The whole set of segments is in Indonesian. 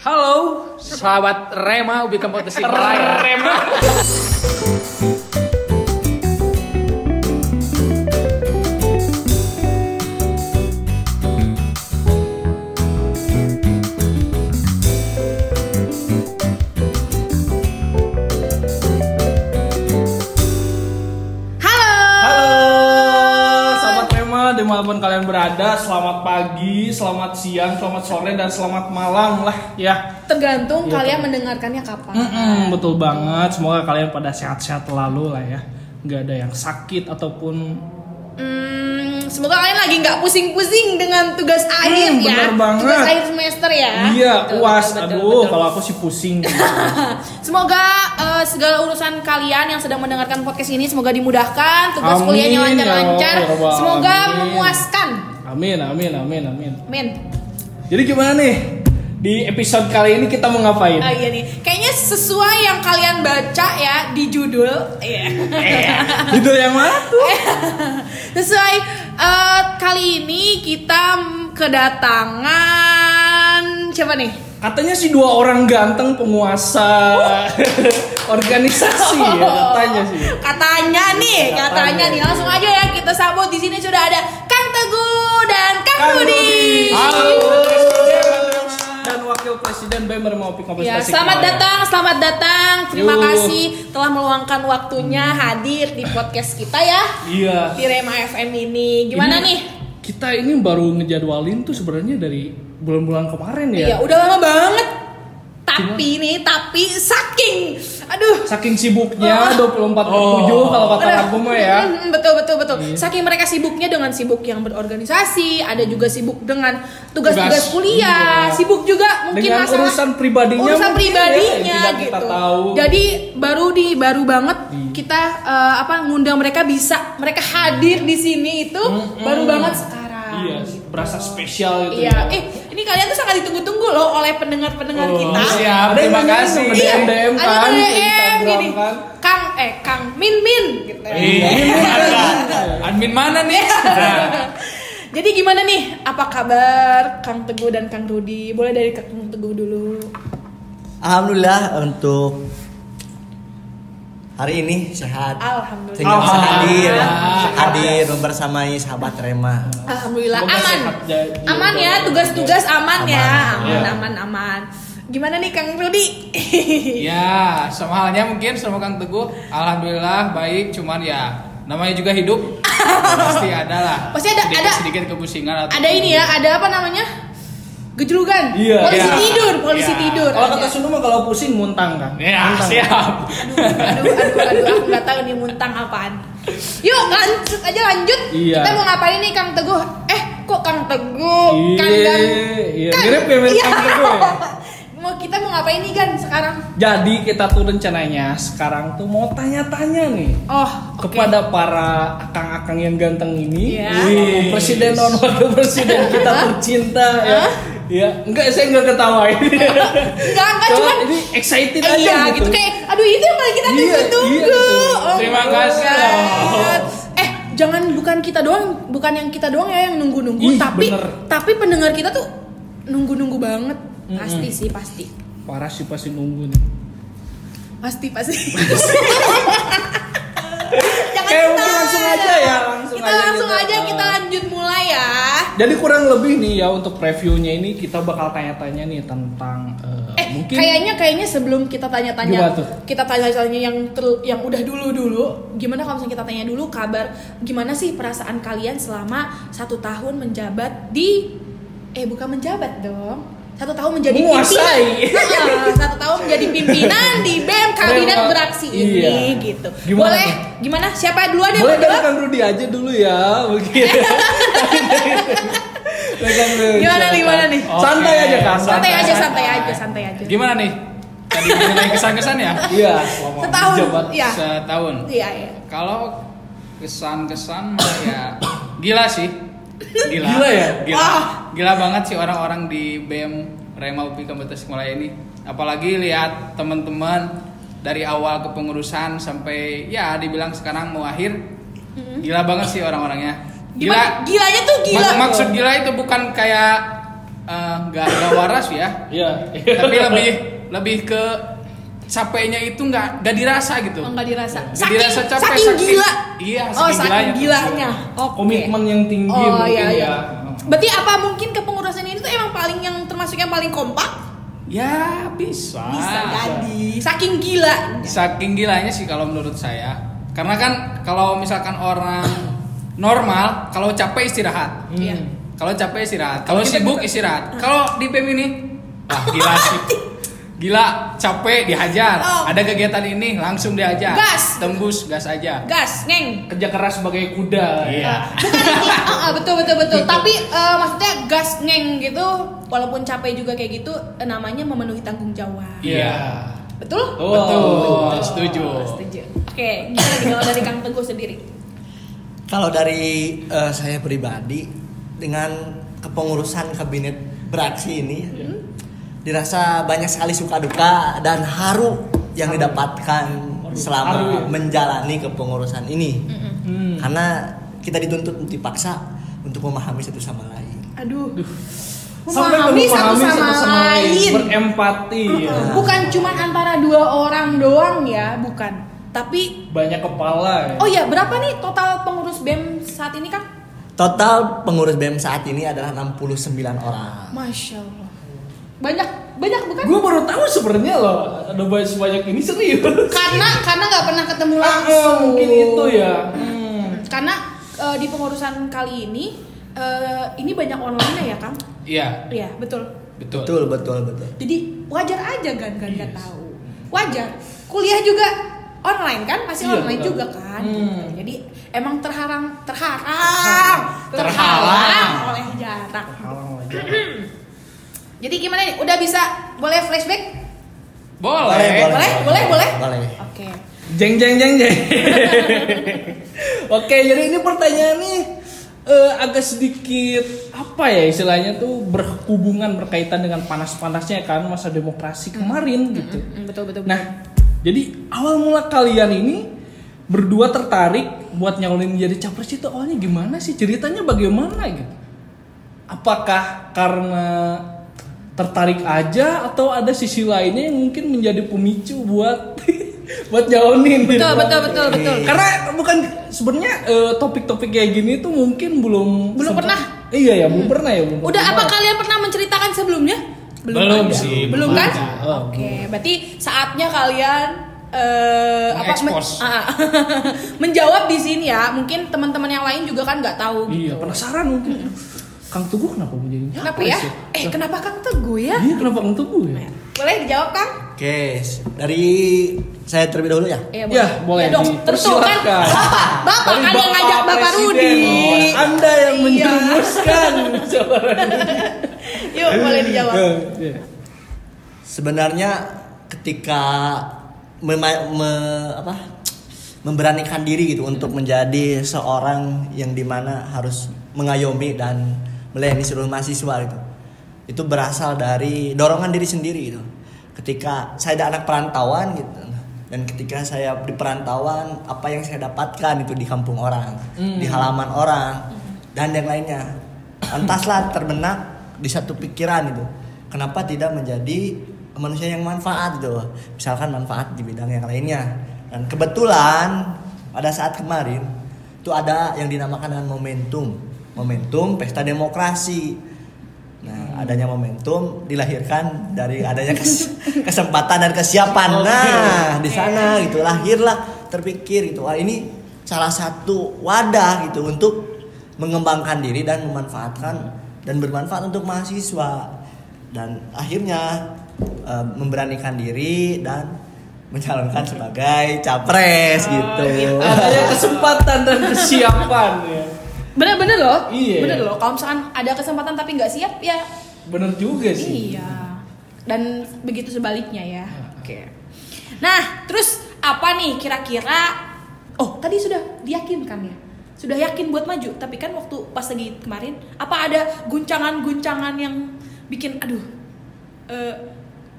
Halo, sahabat Rema Ubi Kompetisi Rema. Selamat siang, selamat sore, dan selamat malam lah ya. Tergantung Iya, kalian mendengarkannya kapan. Mm-mm, betul banget, semoga kalian pada sehat-sehat lalu lah ya. Nggak ada yang sakit ataupun Hmm, semoga kalian lagi nggak pusing-pusing dengan tugas akhir ya. bener banget. Tugas akhir semester ya. iya Betul, uas. betul, betul, Aduh, betul. kalau aku sih pusing. gitu. Semoga eh, segala urusan kalian yang sedang mendengarkan podcast ini semoga dimudahkan, tugas Amin, kuliahnya ya lancar-lancar, Rabbal semoga alamin. memuaskan. Amin, amin, amin, amin. Men. Jadi gimana nih? Di episode kali ini kita mau ngapain? Ah iya nih, kayaknya sesuai yang kalian baca ya di judul. Iya. Judul yang mana tuh? Sesuai eh, kali ini kita kedatangan siapa nih? Katanya sih dua orang ganteng penguasa organisasi ya katanya sih. Katanya nih, katanya, Katanya. nih langsung aja ya kita sambut di sini sudah ada Mermaupi Kompes Ya, selamat datang, selamat datang. Terima Yuh. kasih telah meluangkan waktunya hadir di podcast kita ya Iya. di Rema FM ini. Gimana Ini nih? Kita ini baru ngejadwalin tuh sebenarnya dari bulan-bulan kemarin ya. Iya, udah lama banget. Tapi nih, tapi saking, aduh, Saking sibuknya 24 per 7 kalau kata lagu mah ya. mm, mm, betul betul betul. Iya. Saking mereka sibuknya dengan sibuk yang berorganisasi, ada juga sibuk dengan tugas-tugas Tugas, kuliah, iya. sibuk juga mungkin Dengan masalah urusan pribadinya urusan mungkin pribadinya ya, yang tidak gitu. kita tahu. Jadi baru di baru banget Iya. kita eh, apa ngundang mereka bisa mereka hadir di sini itu Mm-mm. baru banget sekarang. Iya, berasa spesial gitu Iya, ya. eh ini kalian tuh sangat ditunggu-tunggu loh oleh pendengar-pendengar Oh, kita. siap. Terima kasih. dong, DM ada kan, DM gini. kan. Kang eh Kang Min Min gitu. Iya. Ada. Admin mana nih? Nah, Jadi gimana nih? Apa kabar Kang Teguh dan Kang Rudi? Boleh dari Kang Teguh dulu. Alhamdulillah untuk hari ini sehat. Alhamdulillah. Sehingga bisa hadir, hadir membersamai sahabat Rema. Alhamdulillah Semoga aman. sehat ja- Aman ya, tugas-tugas aman, ya. Aman, aman, aman. Gimana nih Kang Rudi? ya, sama halnya mungkin sama Kang Teguh. Alhamdulillah baik, cuman ya namanya juga hidup. Pasti ada lah. Pasti ada- sedikit, ada- sedikit kepusingan atau ada ini ya, ada apa namanya? Gejrugan. Iya. Polisi Iya. tidur, polisi Iya. tidur. Kalau kata Ada. Sunda mah kalau pusing muntang kan. Ya, Muntang. siap. aduh, aduh, aduh, aku nggak tahu nih muntang apaan. Yuk lanjut aja lanjut. Iya. Kita mau ngapain nih Kang Teguh? Eh, kok Kang Teguh? Kang Iya, dan iya. Kang- Mirip ya, mirip Iya. Kang Teguh ya? Mau kita mau ngapain nih kan sekarang? Jadi kita tuh rencananya sekarang tuh mau tanya-tanya nih Oh, oke. kepada para akang-akang yang ganteng ini, Iya. Wih, presiden non wakil presiden kita tercinta ya. Ya, enggak saya enggak ketawain. Enggak, enggak Cuma cuman ini excited Eh, aja iya gitu. gitu kayak aduh itu yang paling kita Iya, tunggu-tunggu. iya, gitu. Oh Terima kasih. Eh, jangan bukan kita doang, bukan yang kita doang ya yang nunggu-nunggu, Ih, tapi bener. tapi pendengar kita tuh nunggu-nunggu banget. Pasti sih, pasti. Parah sih pasti nunggu nih. Pasti, pasti. Kita- mungkin langsung aja ya, langsung kita aja langsung aja kita lanjut mulai ya. Jadi kurang lebih nih ya untuk previewnya ini kita bakal tanya-tanya nih tentang eh, Eh, mungkin kayaknya kayaknya sebelum kita tanya-tanya, kita tanya-tanya yang ter- yang udah dulu dulu, gimana kalau misalnya kita tanya dulu kabar, gimana sih perasaan kalian selama satu tahun menjabat di, eh bukan menjabat dong, satu tahun menjadi Menguasai. pimpinan, satu tahun menjadi pimpinan di BEM kabinet Memang- beraksi iya. ini gitu. Gimana Boleh, tuh? gimana? Siapa duluan yang boleh dari? Kang Rudi aja dulu ya, mungkin. Gimana nih, gimana nih? Santai Oke. aja kan. Santai aja, santai aja, santai aja. Gimana nih? Tadi mengenai kesan-kesan ya? Iya, selama Setahun, menjabat. iya. Setahun. Iya, iya. Kalau kesan-kesan mah ya gila sih. Gila. Gila ya? Gila. Wah. Gila banget sih orang-orang di BM Rema UPI Kabupaten Tasikmalaya ini. Apalagi lihat teman-teman dari awal kepengurusan sampai ya dibilang sekarang mau akhir. Gila banget sih orang-orangnya. Gimana? Gilanya tuh gila. Mak- maksud gila itu bukan kayak eh, nggak nggak waras ya Iya. tapi lebih lebih ke capeknya itu nggak nggak dirasa gitu Oh, nggak dirasa. Nggak Saking, dirasa capek, saking saking- gila. iya, oh, saking saking gilanya. gilanya. Oke. Komitmen yang tinggi Oh mungkin iya iya. ya. Berarti apa mungkin kepengurusan ini tuh emang paling yang termasuk yang paling kompak? Ya bisa Bisa jadi. Saking gila. saking gilanya sih kalau menurut saya karena kan kalau misalkan orang normal kalau capek istirahat Hmm. Iya. kalau capek istirahat kalau sibuk istirahat kalau di PEM ini wah gila sih gila capek dihajar Oh. ada kegiatan ini langsung dihajar Gas. tembus gas aja Gas, ngeng. Kerja keras sebagai kuda. Iya. Bukan ini, ah, ah, betul betul betul. Tapi eh, maksudnya gas ngeng gitu, walaupun capek juga kayak gitu, eh, namanya memenuhi tanggung jawab. iya Betul? Oh. betul setuju Setuju. Oke, gimana nih kalau dari Kang Teguh sendiri? Kalau dari eh, saya pribadi dengan kepengurusan kabinet beraksi ini dirasa banyak sekali suka duka dan haru yang didapatkan selama Haru ya? menjalani kepengurusan ini. Hmm. Karena kita dituntut untuk dipaksa untuk memahami satu sama lain. Aduh. Sampai Memahami satu memahami sama, lain. berempati ya. Bukan cuma antara dua orang doang ya, bukan. Tapi Banyak kepala ya. oh ya, berapa nih total pengurus BEM saat ini, Kang? Total pengurus BEM saat ini adalah 69 orang. Masya Allah. Banyak, banyak bukan? Gue baru tahu sebenarnya loh ada banyak sebanyak ini serius. Karena karena nggak pernah ketemu Ah, langsung. mungkin itu ya. Hmm. Karena eh, di pengurusan kali ini eh, ini banyak online ya, Kang? iya Iya, betul. betul Betul, betul, betul. Jadi wajar aja kan kan nggak tahu. Wajar. Kuliah juga online kan? Masih Iya, online betul. juga kan? Hmm. Gitu. Jadi emang terhalang terhalang Terhalang. oleh jarak. Jadi gimana nih? Udah bisa boleh flashback? boleh, Boleh, boleh, boleh. Boleh. Oke. Jeng jeng jeng jeng. Oke, jadi ini pertanyaannya eh, agak sedikit apa ya istilahnya tuh berhubungan berkaitan dengan panas-panasnya kan masa demokrasi kemarin gitu. Mm, betul betul. Nah, jadi awal mula kalian ini berdua tertarik buat nyalonin jadi capres itu awalnya gimana sih? Ceritanya bagaimana gitu? Apakah karena tertarik aja atau ada sisi lainnya yang mungkin menjadi pemicu buat buat nyalonin gitu? betul betul betul betul. Karena bukan sebenarnya eh, topik-topik kayak gini tuh mungkin belum Belum sempat- pernah? Iya ya, belum pernah ya, belum. Udah pernah. apa kalian pernah menceritakan sebelumnya? Belum ada. sih, Belum belum kan? Oh. Oke, berarti saatnya kalian eh apa men- menjawab di sini ya. Mungkin teman-teman yang lain juga kan nggak tahu Iya, gitu. penasaran mungkin. Kang Teguh kenapa menjadi Kenapa capres ya? Eh, kenapa Kang Teguh ya? Iya, kenapa Kang Teguh ya? Boleh dijawab Kang? Oke, dari saya terlebih dahulu ya. Iya, Ya, boleh Ya dong, tentu kan. Bapak, Bapak kan yang ngajak Bapak. Rudi. Oh, Anda yang Iya. menjerumuskan. Yuk, boleh dijawab. Iya. Sebenarnya ketika mema- me- apa, memberanikan diri gitu untuk menjadi seorang yang di mana harus mengayomi dan melayani seluruh mahasiswa gitu. Itu berasal dari dorongan diri sendiri gitu. Ketika saya ada anak perantauan gitu dan ketika saya di perantauan apa yang saya dapatkan itu di kampung orang, Hmm. di halaman orang dan yang lainnya. Lantaslah terbenak di satu pikiran itu. Kenapa tidak menjadi manusia yang manfaat gitu. Misalkan manfaat di bidang yang lainnya. Dan kebetulan pada saat kemarin itu ada yang dinamakan dengan momentum. Momentum pesta demokrasi. Nah, adanya momentum dilahirkan dari adanya kes- kesempatan dan kesiapan. Nah, di sana gitu lahirlah terpikir gitu. Wah, ini salah satu wadah gitu untuk mengembangkan diri dan memanfaatkan dan bermanfaat untuk mahasiswa. Dan akhirnya eh, memberanikan diri dan mencalonkan sebagai capres gitu. Adanya kesempatan dan kesiapan ya. Bener-bener loh. Iya. Bener loh. Kalau misalkan ada kesempatan tapi nggak siap ya Bener juga sih. Iya. Dan begitu sebaliknya ya. Oke. Nah, terus apa nih kira-kira? Oh, tadi sudah diyakinkan ya. Sudah yakin buat maju, tapi kan waktu pas lagi kemarin, apa ada guncangan-guncangan yang bikin aduh eh,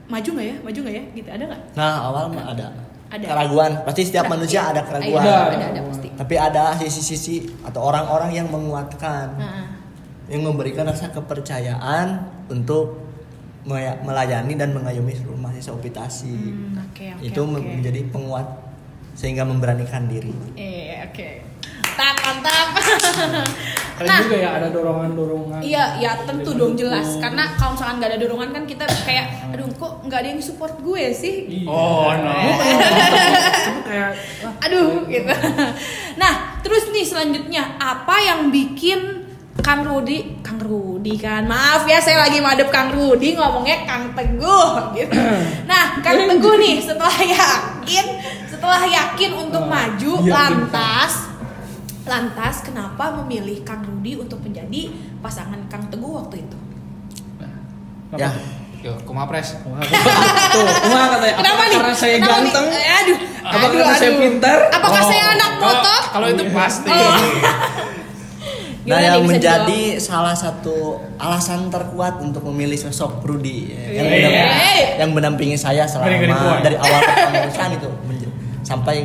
maju nggak ya? Maju nggak ya? Gitu ada nggak? Nah, awal mah ada. Ada. Keraguan. Pasti setiap manusia Iya. ada keraguan. Ada, Ada. ada, pasti. Tapi ada sisi-sisi atau orang-orang yang menguatkan, Nah, yang memberikan rasa kepercayaan untuk me- melayani dan mengayomi seluruh mahasiswa Upitasi. Hmm, oke oke. itu oke. menjadi penguat sehingga memberanikan diri. Eh, oke. Mantap, mantap. Keren Nah. juga ya ada dorongan-dorongan. Iya, ya tentu dong jelas. Karena kalau misalkan nggak ada dorongan kan kita kayak, aduh kok nggak ada yang support gue sih? Iya. Oh, no. Kayak wah, Aduh, gitu. Nah, terus nih selanjutnya apa yang bikin Kang Rudi, Kang Rudi kan, maaf ya saya lagi madep Kang Rudi ngomongnya Kang Teguh gitu. Nah, Kang Teguh nih setelah yakin, setelah yakin untuk Ah, maju, yakin, lantas, lantas kenapa memilih Kang Rudi untuk menjadi pasangan Kang Teguh waktu itu? apa Ya? Yo, kumapres. Wah, Tuh, wah katanya Kenapa nih? karena saya Kenapa nih? ganteng? Eh, aduh, Apakah aduh, karena saya aduh. pintar? Apakah Oh, saya anak motor? Kalau itu pasti. Oh. nah Gimana yang nih, menjadi salah satu alasan terkuat untuk memilih sosok Rudi ya, yang, Yeay. mendampingi, yang mendampingi saya selama dari awal kepengurusan itu sampai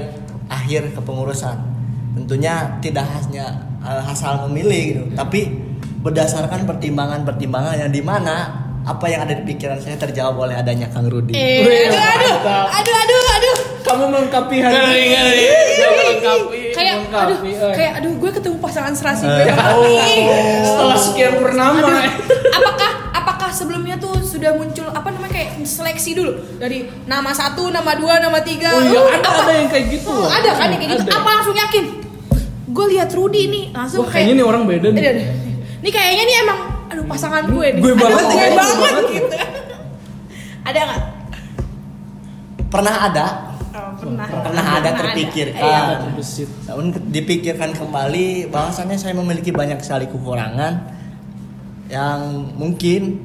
akhir kepengurusan. Tentunya tidak hanya eh, asal memilih gitu, tapi berdasarkan pertimbangan-pertimbangan yang di mana apa yang ada di pikiran saya terjawab oleh adanya Kang Rudi. Eh, Wih, aduh, aduh, aduh, aduh, aduh. Kamu melengkapi hari ini. melengkapi. Kayak, Melengkapi, aduh, eh. kayak, aduh, gue ketemu pasangan serasi Eh. gue yang penting. Setelah sekian purnama. Aduh, apakah, apakah sebelumnya tuh sudah muncul apa namanya kayak seleksi dulu dari nama satu, nama dua, nama tiga. Oh iya, Uh, ada apa? ada yang kayak gitu. Oh, ada kan yang kayak gitu. Ada. Apa langsung yakin? Gue lihat Rudy nih langsung Wah, kayaknya nih orang beda nih. Aduh, aduh. Ini kayaknya nih emang aduh pasangan gue nih. Gue banget, gue banget banget. gitu. Ada nggak? Pernah ada, Oh, pernah. pernah ada terpikirkan. Iya. Ada. Namun ke- dipikirkan kembali bahwasannya saya memiliki banyak sekali kekurangan yang mungkin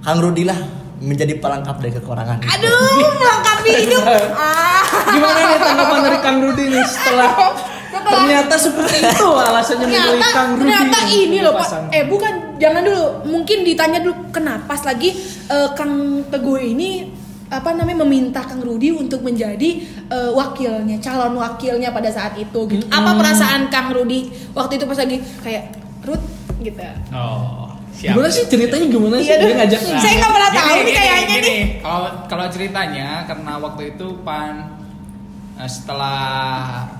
Kang Rudi lah menjadi pelengkap dari kekurangan. Aduh, melengkapi hidup. Ah. Gimana nih tanggapan dari Kang Rudi nih setelah ternyata seperti itu alasannya memilih Kang Rudi. ternyata ini loh pak. eh bukan. Jangan dulu. Mungkin ditanya dulu kenapa pas lagi eh, Kang Teguh ini apa namanya meminta Kang Rudi untuk menjadi eh, wakilnya calon wakilnya pada saat itu? Gitu. Apa perasaan Kang Rudi waktu itu pas lagi kayak Ruth gitu. Oh, siap. Gimana sih ceritanya? Gimana sih? Iya, dia ngajak Saya nggak pernah tahu nih kayaknya gini. nih. Kalau kalau ceritanya karena waktu itu pan eh, setelah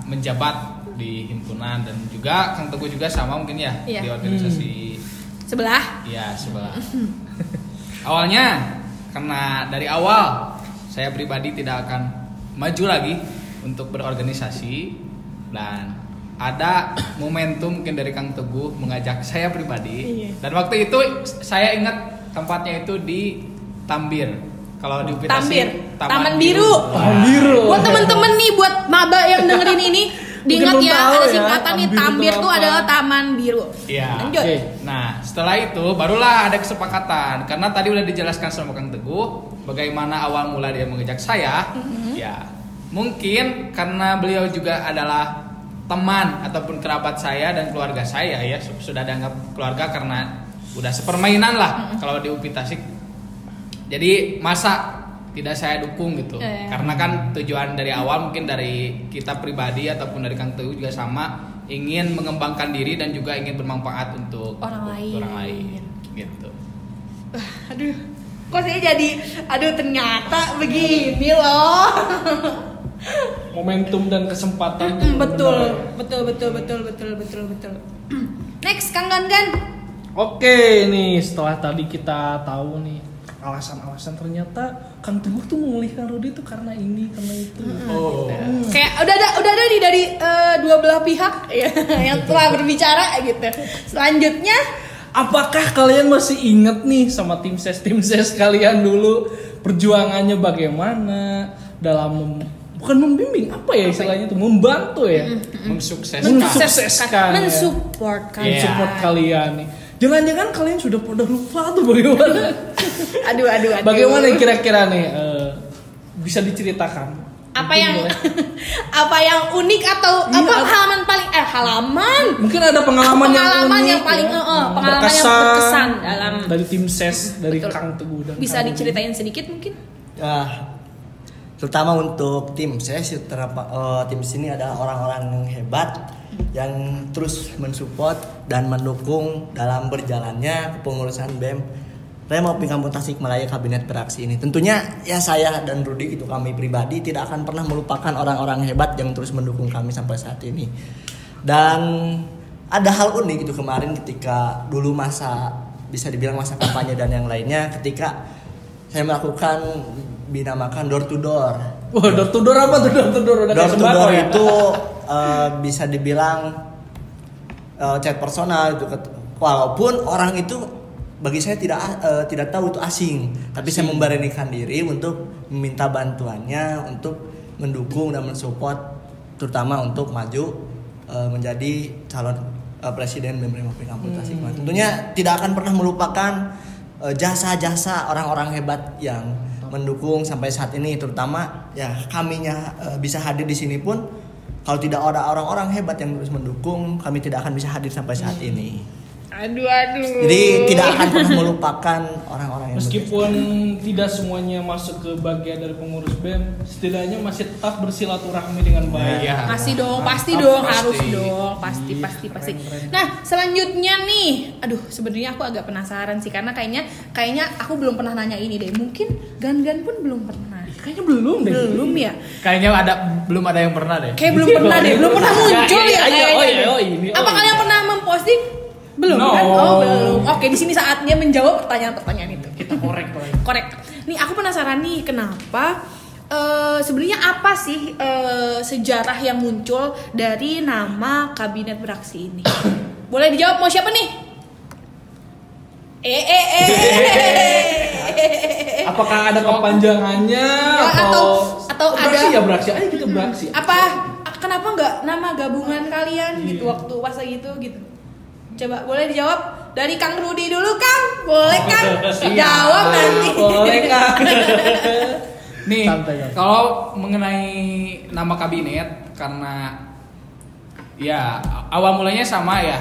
menjabat di himpunan dan juga Kang Teguh juga sama mungkin ya Iya. di organisasi. Sebelah. Ya sebelah. Awalnya karena dari awal saya pribadi tidak akan maju lagi untuk berorganisasi dan ada momentum mungkin dari Kang Teguh mengajak saya pribadi. Iya. dan waktu itu saya ingat tempatnya itu di Tambir. Kalau di Tambir. Taman, Biru. Taman Biru. buat temen-temen nih buat maba yang dengerin ini diingat ya ada ya, singkatan nih Tambir itu Tambir tuh adalah Taman Biru Iya. lanjut Oke. Nah, setelah itu barulah ada kesepakatan karena tadi udah dijelaskan sama Kang Teguh bagaimana awal mula dia mengejak saya. Ya, mungkin karena beliau juga adalah teman ataupun kerabat saya dan keluarga saya ya su- sudah dianggap keluarga karena udah sepermainan lah kalau di UPI Tasik. Jadi masa tidak saya dukung gitu. Eh. Karena kan tujuan dari awal mungkin dari kita pribadi ataupun dari Kang Teguh juga sama ingin mengembangkan diri dan juga ingin bermanfaat untuk Orang lain. orang lain gitu. Aduh kok saya jadi aduh ternyata begini loh Momentum dan kesempatan. Mm, betul benar ya. betul betul betul betul betul betul next Kang Gangan Oke nih setelah tadi kita tahu nih alasan-alasan ternyata Kang Teguh tuh memilih Kang Rudi tuh karena ini karena itu. Oh. kayak udah ada udah ada nih dari eh, dua belah pihak ya, yang telah berbicara gitu selanjutnya Apakah kalian masih inget nih sama tim ses tim ses kalian dulu perjuangannya bagaimana dalam mem- bukan membimbing apa ya istilahnya itu membantu ya Mensukseskan. Mensukseskan, ya. mensupport kan Iya. support kalian nih. Jangan-jangan kalian sudah pada lupa tuh bagaimana? aduh aduh aduh bagaimana kira-kira nih eh, bisa diceritakan? apa Mungkin yang boleh. apa yang unik atau Iya, apa ada- halaman paling eh halaman Mungkin ada pengalaman, Pengalaman yang, yang unik paling, ya. eh, pengalaman yang berkesan dalam- dari tim ses dari Betul. Kang Teguh dan bisa Kang diceritain sedikit mungkin Ya, terutama untuk tim saya sih terapa- eh, tim sini adalah orang-orang yang hebat yang terus mensupport dan mendukung dalam berjalannya kepengurusan BEM Remo Kampung Tasikmalaya Kabinet Beraksi ini. Tentunya ya saya dan Rudi gitu kami pribadi tidak akan pernah melupakan orang-orang hebat yang terus mendukung kami sampai saat ini. Dan ada hal unik gitu kemarin ketika dulu masa bisa dibilang masa kampanye dan yang lainnya ketika saya melakukan dinamakan door to door. Wah, door to door apa tuh door to door? Udah Door to door ya? itu eh, bisa dibilang eh, chat personal itu walaupun orang itu bagi saya tidak eh, tidak tahu itu asing, tapi saya memberanikan diri untuk meminta bantuannya untuk mendukung dan mensupport terutama untuk maju eh, menjadi calon eh, presiden BEM Republik Kampung Tasikmalaya. Tentunya tidak akan pernah melupakan eh, jasa-jasa orang-orang hebat yang mendukung sampai saat ini terutama ya kaminya eh, bisa hadir di sini pun kalau tidak ada orang-orang hebat yang terus mendukung kami tidak akan bisa hadir sampai saat ini Aduh aduh. jadi tidak akan pernah melupakan orang-orang yang Meskipun tidak semuanya masuk ke bagian dari pengurus BEM, setidaknya masih tetap bersilaturahmi dengan baik. Iya. Pasti dong, pasti dong, pasti. harus dong, pasti, Iya, pasti, pasti. keren-keren. Nah, selanjutnya nih, aduh, sebenarnya aku agak penasaran sih karena kayaknya, kayaknya aku belum pernah nanya ini deh. Mungkin Gan-Gan pun belum pernah. Kayaknya belum deh. Belum ya? Kayaknya ada belum ada yang pernah deh. Kayak belum pernah deh, belum pernah muncul Iya, ya iya, kayaknya. oh iya, oh ini, oh Apa kalian pernah memposting? Belum No. kan? Oh, belum. Oke, di sini saatnya menjawab pertanyaan-pertanyaan itu. Kita korek korek. Korek. Nih aku penasaran nih kenapa eh, sebenarnya apa sih eh, sejarah yang muncul dari nama kabinet beraksi ini? Boleh dijawab mau siapa nih? Eh eh eh. Apakah ada kepanjangannya Ya, atau atau- atau beraksi ada- ya beraksi ayo kita beraksi. apa kenapa nggak nama gabungan kalian gitu waktu pas gitu gitu? Coba boleh dijawab dari Kang Rudi dulu Kang. Boleh Kang? Jawab nanti. Boleh Kang. Nih, kalau mengenai nama kabinet karena ya awal mulanya sama ya.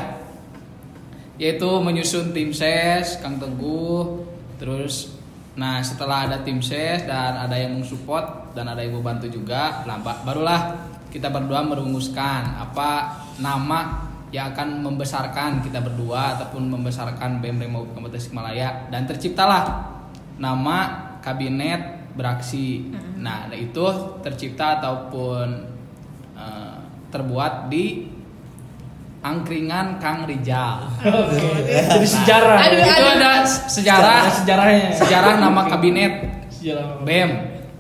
Yaitu menyusun tim ses, Kang Teguh, terus nah setelah ada tim ses dan ada yang mensupport dan ada yang membantu juga, nah, ba- barulah kita berdua merumuskan apa nama yang akan membesarkan kita berdua ataupun membesarkan BEM Remo Kabupaten Tasikmalaya dan terciptalah nama kabinet beraksi. Nah, nah, itu tercipta ataupun eh, terbuat di angkringan Kang Rijal. Jadi sejarah. Aduh, itu aduh. ada sejarah Ada sejarahnya. sejarah nama kabinet Sejarah. BEM.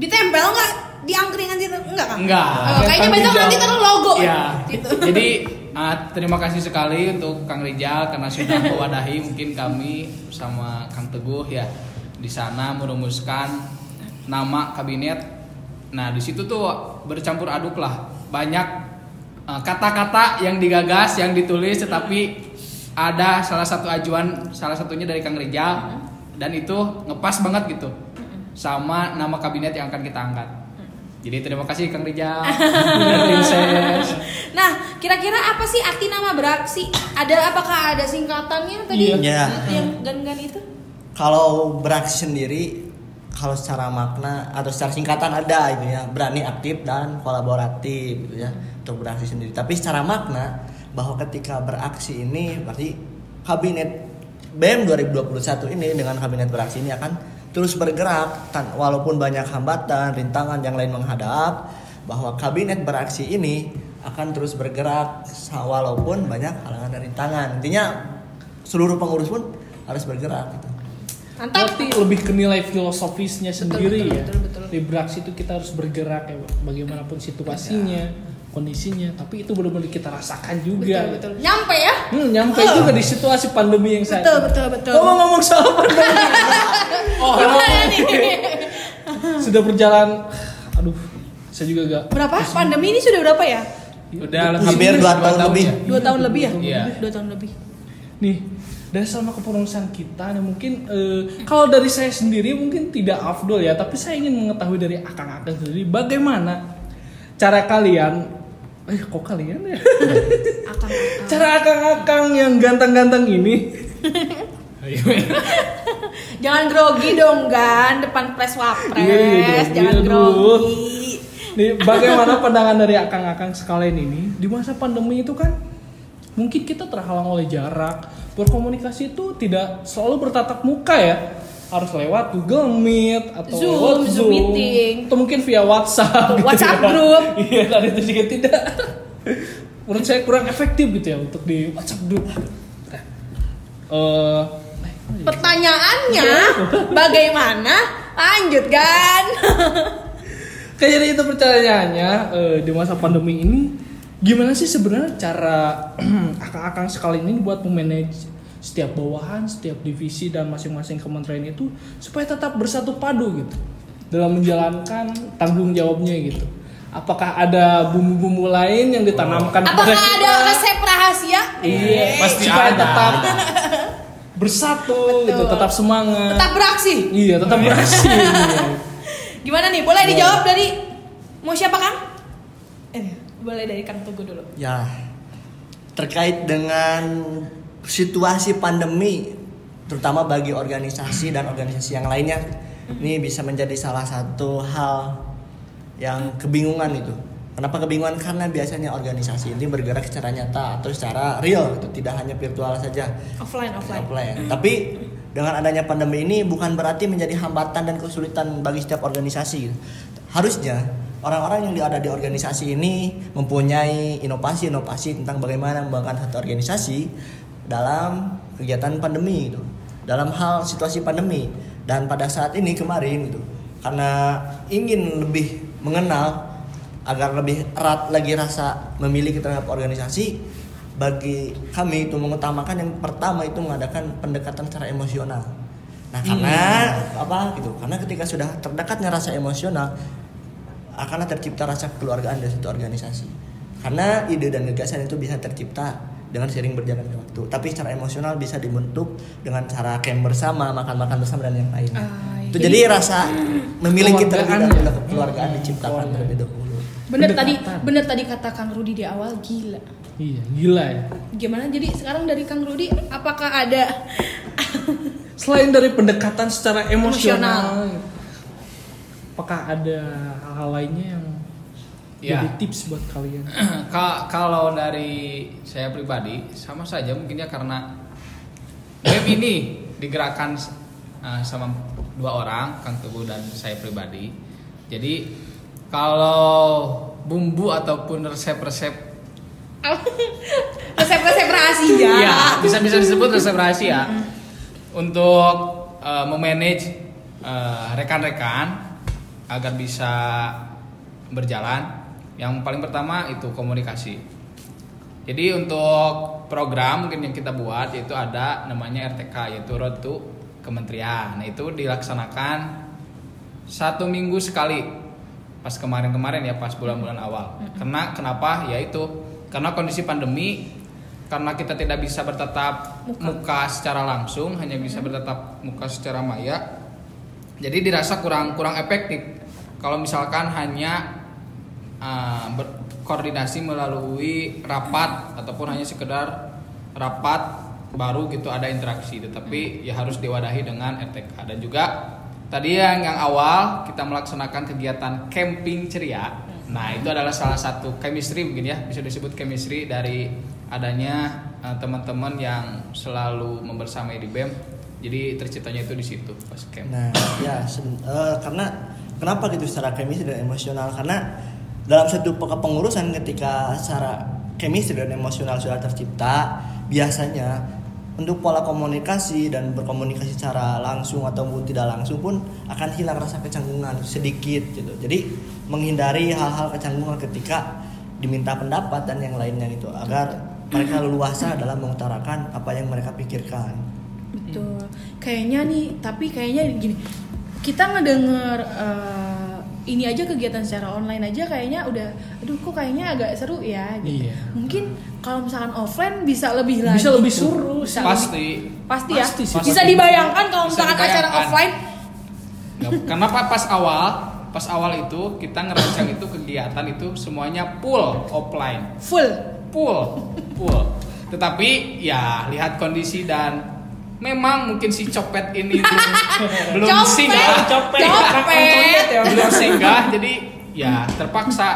Ditempel nggak di angkringan situ? Enggak kan? Enggak. Oh, kayaknya besok nanti taruh logo. Iya. Gitu. Jadi ah, terima kasih sekali untuk Kang Rijal karena sudah mewadahi mungkin kami sama Kang Teguh ya di sana merumuskan nama kabinet. Nah di situ tuh bercampur aduk lah banyak ah, kata-kata yang digagas yang ditulis tetapi ada salah satu ajuan salah satunya dari Kang Rijal dan itu ngepas banget gitu sama nama kabinet yang akan kita angkat. Jadi terima kasih Kang Rijal dan. Nah, kira-kira apa sih arti nama beraksi? Ada apakah ada singkatannya tadi? Iya. Iya. Yang gan-gan itu? kalau beraksi sendiri kalau secara makna atau secara singkatan ada itu ya berani aktif dan kolaboratif gitu ya untuk beraksi sendiri tapi secara makna bahwa ketika beraksi ini berarti kabinet BEM 2021 ini dengan kabinet beraksi ini akan terus bergerak tan- walaupun banyak hambatan rintangan yang lain menghadap bahwa kabinet beraksi ini akan terus bergerak walaupun banyak halangan dan rintangan intinya seluruh pengurus pun harus bergerak gitu. Mantap. Berarti lebih ke nilai filosofisnya sendiri betul, ya. betul, betul. Di beraksi itu kita harus bergerak ya, bagaimanapun situasinya, kondisinya. Tapi itu benar-benar kita rasakan juga. Betul, betul. Nyampe ya? Hmm, nyampe juga di situasi pandemi yang saat Betul, ini. betul, betul. Ngomong-ngomong soal pandemi, Oh, Gimana nih? sudah berjalan. Aduh, saya juga gak. Berapa? Pandemi ini sudah berapa ya? udah lebih Hampir dua tahun lebih. ya? Dua tahun lebih ya? Iya. Dua tahun lebih. Nih, dari selama kepengurusan kita, nih mungkin eh, kalau dari saya sendiri mungkin tidak afdol ya, tapi saya ingin mengetahui dari akang-akang sendiri bagaimana cara kalian, eh kok kalian ya? Akan cara akang-akang yang ganteng-ganteng ini Jangan grogi dong, Gan. Depan press wapres. Iya, iya, grogi, Jangan aduh. grogi. Nih, bagaimana pandangan dari akang-akang sekalian ini di masa pandemi itu kan mungkin kita terhalang oleh jarak, berkomunikasi itu tidak selalu bertatap muka ya. Harus lewat Google Meet atau Zoom, lewat Zoom Zoom, meeting. atau mungkin via WhatsApp, gitu WhatsApp ya. group. Iya, dan itu juga tidak. Menurut saya kurang efektif gitu ya untuk di WhatsApp group. Eh, Pertanyaannya bagaimana? Lanjut kan? Kayaknya itu pertanyaannya eh, di masa pandemi ini gimana sih sebenarnya cara akang-akang sekali ini buat memanage setiap bawahan, setiap divisi dan masing-masing kementerian itu supaya tetap bersatu padu gitu dalam menjalankan tanggung jawabnya gitu. Apakah ada bumbu-bumbu lain yang ditanamkan Apakah kita? ada resep rahasia? Iya, Pasti supaya ada. tetap bersatu gitu, tetap semangat. Tetap beraksi. Iya, tetap beraksi. iya. Gimana nih? Boleh dijawab dari mau siapa Kang? Eh, boleh dari Kang Tugu dulu. Ya, terkait dengan situasi pandemi, terutama bagi organisasi dan organisasi yang lainnya, ini bisa menjadi salah satu hal yang kebingungan itu. Kenapa kebingungan? Karena biasanya organisasi ini bergerak secara nyata atau secara real, gitu. tidak hanya virtual saja. Offline, offline. offline. Tapi dengan adanya pandemi ini bukan berarti menjadi hambatan dan kesulitan bagi setiap organisasi. Harusnya orang-orang yang ada di organisasi ini mempunyai inovasi-inovasi tentang bagaimana membangun satu organisasi dalam kegiatan pandemi itu. Dalam hal situasi pandemi dan pada saat ini kemarin itu karena ingin lebih mengenal agar lebih erat lagi rasa memiliki terhadap organisasi bagi kami itu mengutamakan yang pertama itu mengadakan pendekatan secara emosional. Nah, karena apa gitu? Karena ketika sudah terdekatnya rasa emosional akanlah tercipta rasa kekeluargaan dari satu organisasi. Karena ide dan gagasan itu bisa tercipta dengan sering berjalannya waktu. Tapi secara emosional bisa dibentuk dengan cara camp bersama, makan-makan bersama dan yang lainnya. Ah, itu jadi- jadi rasa memiliki terlebih Kekeluargaan dahulu ya. kekeluargaan diciptakan Keluarga. terlebih dahulu. Bener tadi, bener tadi kata Kang Rudi di awal gila. Iya, gila ya. Gimana? Jadi sekarang dari Kang Rudi, apakah ada Selain dari pendekatan secara emosional, Emosional. apakah ada hal-hal lainnya yang Ya. jadi tips buat kalian? Ka- kalau dari saya pribadi sama saja mungkin ya karena web ini digerakkan uh, sama dua orang Kang Teguh dan saya pribadi jadi kalau bumbu ataupun resep-resep resep-resep rahasia? Iya, bisa bisa disebut resep rahasia untuk uh, memanage uh, rekan-rekan agar bisa berjalan. Yang paling pertama itu komunikasi. Jadi untuk program mungkin yang kita buat yaitu ada namanya RTK yaitu Road to Kementerian. Nah itu dilaksanakan satu minggu sekali pas kemarin-kemarin ya pas bulan-bulan awal. Karena kenapa? Ya itu karena kondisi pandemi karena kita tidak bisa bertatap Muka. muka, secara langsung hanya bisa bertatap muka secara maya jadi dirasa kurang kurang efektif kalau misalkan hanya uh, berkoordinasi melalui rapat ataupun hanya sekedar rapat baru gitu ada interaksi. Tetapi ya harus diwadahi dengan RTK dan juga tadi yang yang awal kita melaksanakan kegiatan camping ceria. Nah itu adalah salah satu chemistry mungkin ya bisa disebut chemistry dari adanya uh, teman-teman yang selalu membersamai di BEM. Jadi terciptanya itu di situ pas camp. Nah, ya eh, karena kenapa gitu secara chemistry dan emosional? Karena dalam satu pe- kepengurusan ketika secara chemistry dan emosional sudah tercipta, biasanya untuk pola komunikasi dan berkomunikasi secara langsung ataupun tidak langsung pun akan hilang rasa kecanggungan sedikit gitu. Jadi menghindari hal-hal kecanggungan ketika diminta pendapat dan yang lainnya gitu agar mereka leluasa dalam mengutarakan apa yang mereka pikirkan. Betul. Kayaknya nih, tapi kayaknya gini. Kita ngedenger eh, ini aja kegiatan secara online aja kayaknya udah aduh kok kayaknya agak seru ya gitu. Iya. Mungkin kalau misalkan offline bisa lebih lagi. Bisa lebih seru Bisa pasti lebih- pasti ya. Pasti sih, bisa dibayangkan kalau misalkan acara offline Nggak- karena pa- pas awal pas awal itu kita ngerancang itu kegiatan itu semuanya full offline full. full full tetapi ya lihat kondisi dan memang mungkin si copet ini belum belum Copet. singgah Copet. Copet. Copet ya. belum singgah jadi ya terpaksa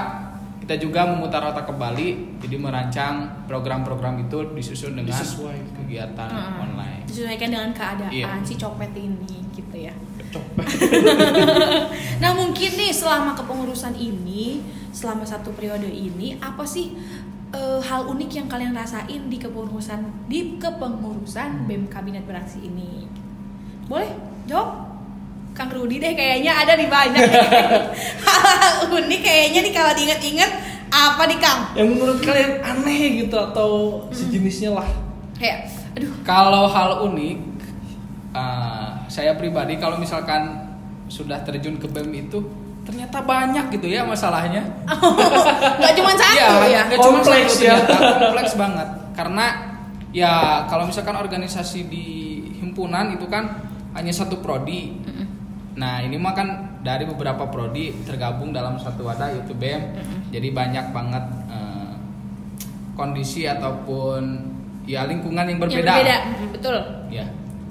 kita juga memutar otak kembali jadi merancang program-program itu disusun dengan Disesuaikan. kegiatan Heeh. online disesuaikan dengan keadaan Iya. si copet ini gitu ya Copet. nah mungkin nih selama kepengurusan ini selama satu periode ini apa sih eh, hal unik yang kalian rasain di kepengurusan di kepengurusan BEM kabinet beraksi ini. Boleh? Jawab? Kang Rudi deh kayaknya ada di banyak hal unik kayaknya nih kalau diinget-inget apa nih Kang? Yang menurut kalian aneh gitu atau sejenisnya lah. Kayak aduh. Kalau hal unik, uh, saya pribadi kalau misalkan sudah terjun ke BEM itu ternyata banyak gitu ya masalahnya. nggak cuma satu ya nggak cuma Kompleks satu, ya. ternyata, kompleks banget. Karena ya kalau misalkan organisasi di himpunan itu kan hanya satu prodi. Nah ini mah kan dari beberapa prodi tergabung dalam satu wadah yaitu BEM. Jadi banyak banget uh, kondisi ataupun ya lingkungan yang yang berbeda. berbeda Mm, betul Ya.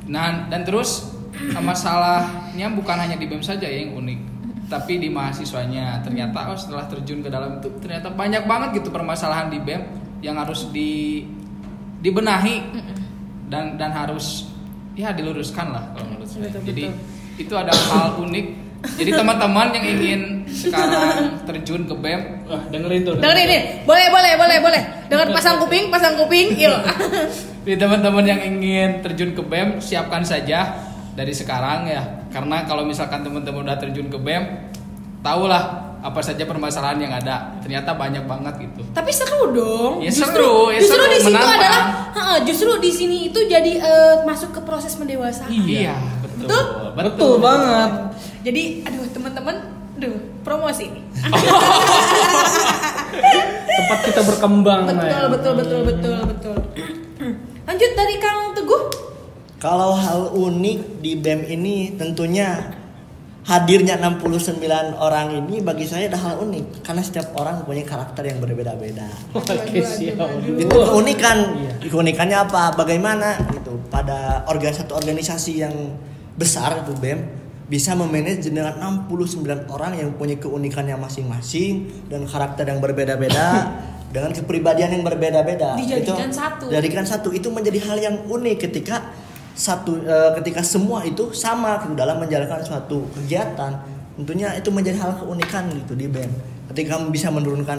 Nah, dan terus masalahnya bukan hanya di BEM saja ya yang unik, tapi di mahasiswanya. Ternyata oh setelah terjun ke dalam itu ternyata banyak banget gitu permasalahan di BEM yang harus di dibenahi dan dan harus ya diluruskan lah kalau menurut saya. Betul, Jadi betul. itu ada hal unik. Jadi teman-teman yang ingin sekarang terjun ke BEM Wah, dengerin tuh. dengerin ini boleh boleh boleh boleh dengar pasang kuping pasang kuping yuk Jadi teman-teman yang ingin terjun ke BEM siapkan saja dari sekarang ya. Karena kalau misalkan teman-teman udah terjun ke BEM, tahulah apa saja permasalahan yang ada. Ternyata banyak banget gitu. tapi seru dong Ya justru seru, ya justru seru, di situ menantang. adalah ha, justru di sini itu jadi eh, masuk ke proses mendewasaan Iya. betul. Betul? Betul banget. jadi aduh teman-teman duh promosi nih Tempat kita berkembang. betul Nay. betul betul betul betul lanjut dari Kang Teguh Kalau hal unik di BEM ini tentunya hadirnya 69 orang ini bagi saya ada hal unik karena setiap orang punya karakter yang berbeda-beda. Oke. Itu keunikan. Iya. Keunikannya apa? Bagaimana gitu pada organ satu organisasi yang besar itu BEM bisa memanage dengan 69 orang yang punya keunikannya masing-masing dan karakter yang berbeda-beda dengan kepribadian yang berbeda-beda. Dijadikan Itu- satu. Dijadikan satu itu menjadi hal yang unik ketika satu eh, ketika semua itu sama gitu dalam menjalankan suatu kegiatan. Tentunya itu menjadi hal keunikan gitu di BEM. Ketika kamu bisa menurunkan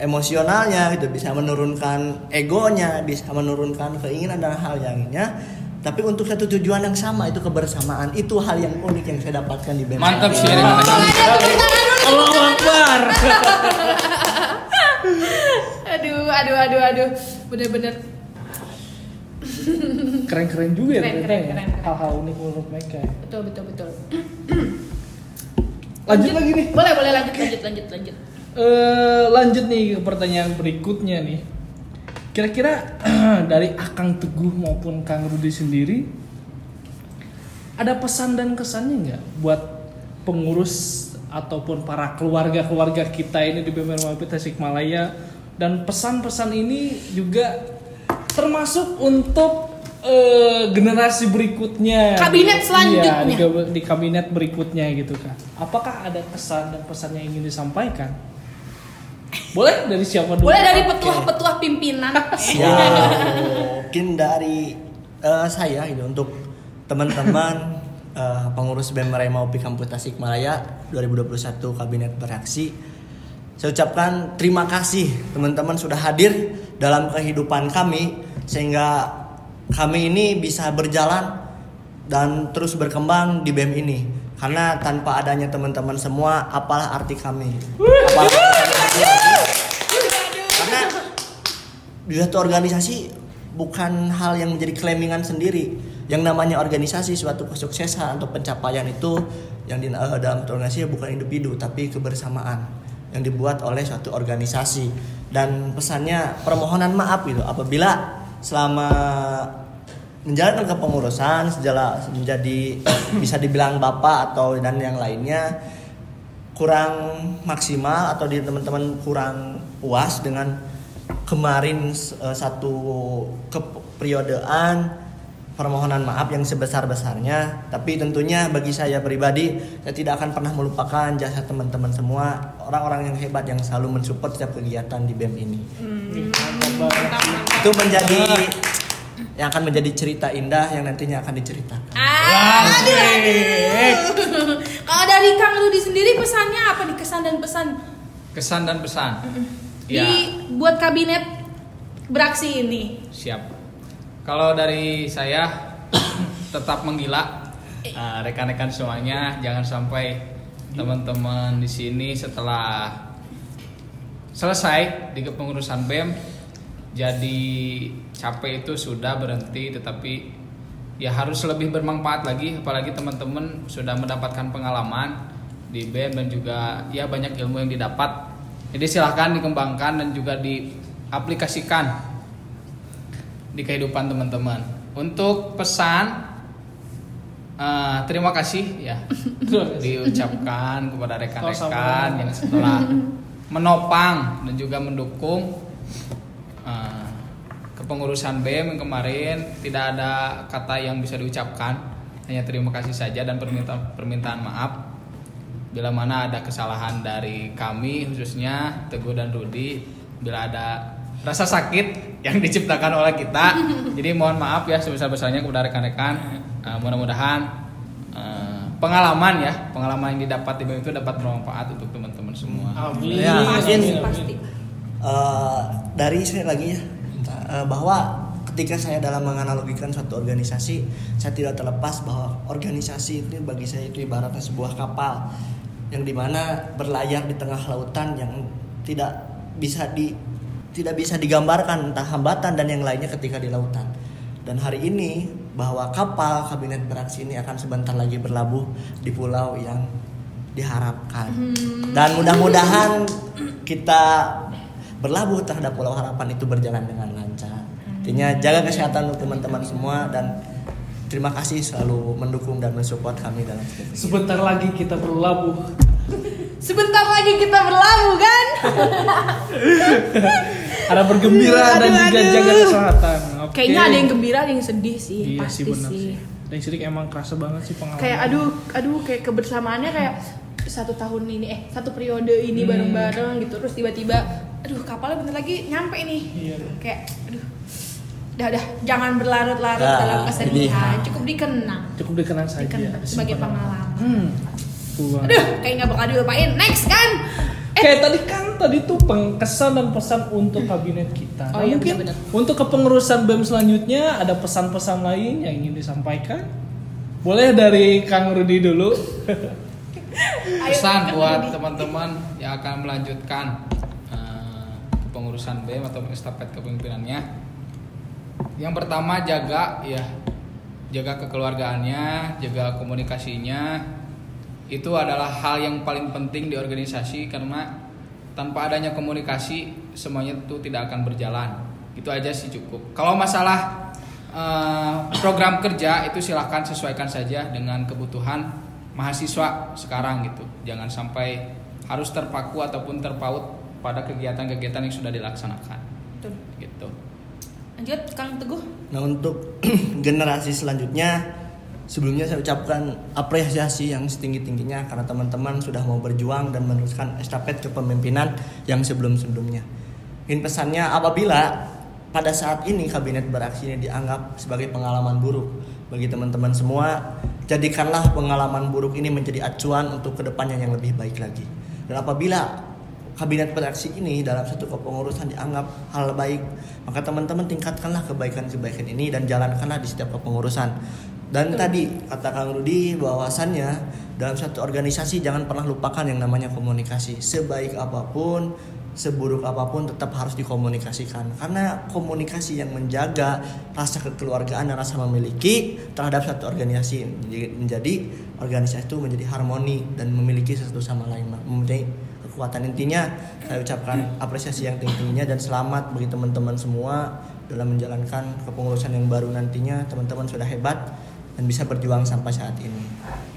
emosionalnya gitu bisa menurunkan egonya bisa menurunkan keinginan dan hal yang lainnya tapi untuk satu tujuan yang sama itu kebersamaan itu hal yang unik yang saya dapatkan di BEM Mantap sih. Dulu. Allahu Akbar. aduh aduh aduh aduh bener-bener Keren-keren juga ya Keren, ya. keren, keren. Hal-hal unik menurut mereka. ya. betul betul betul Lanjut lagi nih. boleh boleh lanjut lanjut lanjut lanjut Eh, lanjut nih ke pertanyaan berikutnya nih. Kira-kira dari Akang Teguh maupun Kang Rudi sendiri ada pesan dan kesannya nggak buat pengurus ataupun para keluarga-keluarga kita ini di BMRMAP Tasikmalaya dan pesan-pesan ini juga termasuk untuk eh, generasi berikutnya. Kabinet selanjutnya. Iya, di, di kabinet berikutnya gitu kan. Apakah ada pesan dan pesan yang ingin disampaikan? Boleh? Dari siapa dulu? Boleh dari petuah-petuah pimpinan. Ya mungkin dari eh, saya gitu untuk teman-teman eh, pengurus BEM Maupi Kampus Tasikmalaya 2021 Kabinet Beraksi saya ucapkan terima kasih teman-teman sudah hadir dalam kehidupan kami sehingga kami ini bisa berjalan dan terus berkembang di BEM ini. Karena tanpa adanya teman-teman semua apalah arti kami. Apalah arti kami. Karena di satu organisasi bukan hal yang menjadi claimingan sendiri. Yang namanya organisasi suatu kesuksesan atau pencapaian itu yang di eh, dalam organisasi bukan individu tapi kebersamaan yang dibuat oleh suatu organisasi. Dan pesannya permohonan maaf gitu apabila selama menjalankan kepengurusan sejala menjadi bisa dibilang bapak atau dan yang lainnya kurang maksimal atau di teman-teman kurang puas dengan kemarin eh, satu keperiodean permohonan maaf yang sebesar-besarnya tapi tentunya bagi saya pribadi saya tidak akan pernah melupakan jasa teman-teman semua orang-orang yang hebat yang selalu mensupport setiap kegiatan di BEM ini itu menjadi yang akan menjadi cerita indah yang nantinya akan diceritakan Ah, aduh, aduh. Kalau dari Kang Rudi sendiri pesannya apa nih kesan dan pesan Kesan dan pesan. di Ya, buat kabinet beraksi ini? siap. Kalau dari saya tetap menggila. Eh, rekan-rekan semuanya, jangan sampai teman-teman di sini setelah selesai di kepengurusan BEM jadi capek itu sudah berhenti tetapi ya harus lebih bermanfaat lagi apalagi teman-teman sudah mendapatkan pengalaman di BEM dan juga ya banyak ilmu yang didapat. Jadi silahkan dikembangkan dan juga diaplikasikan di kehidupan teman-teman. Untuk pesan eh, terima kasih ya. Diucapkan kepada rekan-rekan yang setelah menopang dan juga mendukung eh, kepengurusan BEM yang kemarin. Tidak ada kata yang bisa diucapkan hanya terima kasih saja dan permintaan permintaan maaf. Bila mana ada kesalahan dari kami khususnya Teguh dan Rudi bila ada rasa sakit yang diciptakan oleh kita. Jadi mohon maaf ya sebesar-besarnya kepada rekan-rekan. Eh, mudah-mudahan eh, pengalaman ya pengalaman yang didapat di BEM itu dapat bermanfaat untuk teman-teman semua. Amin. Ya, Pasti, mungkin- pasti. Eh, dari saya lagi ya. Eh, bahwa ketika saya dalam menganalogikan suatu organisasi saya tidak terlepas bahwa organisasi itu bagi saya itu ibaratnya sebuah kapal yang di mana berlayar di tengah lautan yang tidak bisa di tidak bisa digambarkan entah hambatan dan yang lainnya ketika di lautan dan hari ini bahwa kapal kabinet beraksi ini akan sebentar lagi berlabuh di pulau yang diharapkan dan mudah-mudahan kita berlabuh terhadap Pulau Harapan itu berjalan dengan lancar. Intinya jaga kesehatan untuk teman-teman semua dan terima kasih selalu mendukung dan mensupport kami dalam. Sebentar lagi kita berlabuh. Sebentar lagi kita berlabuh kan? Ada bergembira dan Aduh, juga aduh. jaga kesehatan. Oke. Kayaknya ada yang gembira, ada yang sedih sih, Iya pasti sih benar sih. sih. Dan sedikit emang kerasa banget sih pengalaman. Kayak aduh, aduh kayak kebersamaannya kayak satu tahun ini eh satu periode ini Hmm. bareng-bareng gitu terus tiba-tiba aduh kapalnya bentar lagi nyampe nih Iya. kayak aduh udah udah jangan berlarut-larut Nah, dalam kesedihan ini. cukup dikenang cukup dikenang saja. dikenang sebagai pengalaman Hmm. Banget. aduh kayak nggak bakal dilupain next kan eh Kayak tadi kan tadi tuh pengkesan dan pesan untuk kabinet kita. Oh Nah, iya, mungkin benar-benar. untuk kepengurusan BEM selanjutnya ada pesan-pesan lain yang ingin disampaikan. Boleh dari Kang Rudi dulu. pesan buat teman-teman yang akan melanjutkan eh, kepengurusan BEM atau estafet kepemimpinannya. Yang pertama jaga ya jaga kekeluargaannya, jaga komunikasinya. Itu adalah hal yang paling penting di organisasi karena tanpa adanya komunikasi semuanya itu tidak akan berjalan. Itu aja sih cukup. Kalau masalah eh, program kerja itu silahkan sesuaikan saja dengan kebutuhan mahasiswa sekarang gitu. Jangan sampai harus terpaku ataupun terpaut pada kegiatan-kegiatan yang sudah dilaksanakan Betul. gitu. lanjut Kang Teguh Nah untuk generasi selanjutnya sebelumnya saya ucapkan apresiasi yang setinggi-tingginya karena teman-teman sudah mau berjuang dan meneruskan estafet kepemimpinan yang sebelum-sebelumnya. Ingin pesannya apabila pada saat ini kabinet beraksi ini dianggap sebagai pengalaman buruk bagi teman-teman semua, jadikanlah pengalaman buruk ini menjadi acuan untuk ke depannya yang lebih baik lagi. Dan apabila kabinet beraksi ini dalam satu kepengurusan dianggap hal baik, maka teman-teman tingkatkanlah kebaikan-kebaikan ini dan jalankanlah di setiap kepengurusan. Dan tadi kata Kang Rudi bahwasannya dalam satu organisasi jangan pernah lupakan yang namanya komunikasi. Sebaik apa pun, seburuk apa pun tetap harus dikomunikasikan. Karena komunikasi yang menjaga rasa kekeluargaan dan rasa memiliki terhadap satu organisasi menjadi- organisasi itu menjadi harmoni dan memiliki satu sama lain mempunyai kekuatan. Intinya saya ucapkan apresiasi yang tinggi-tingginya dan selamat bagi teman-teman semua dalam menjalankan kepengurusan yang baru nantinya. Teman-teman sudah hebat dan bisa berjuang sampai saat ini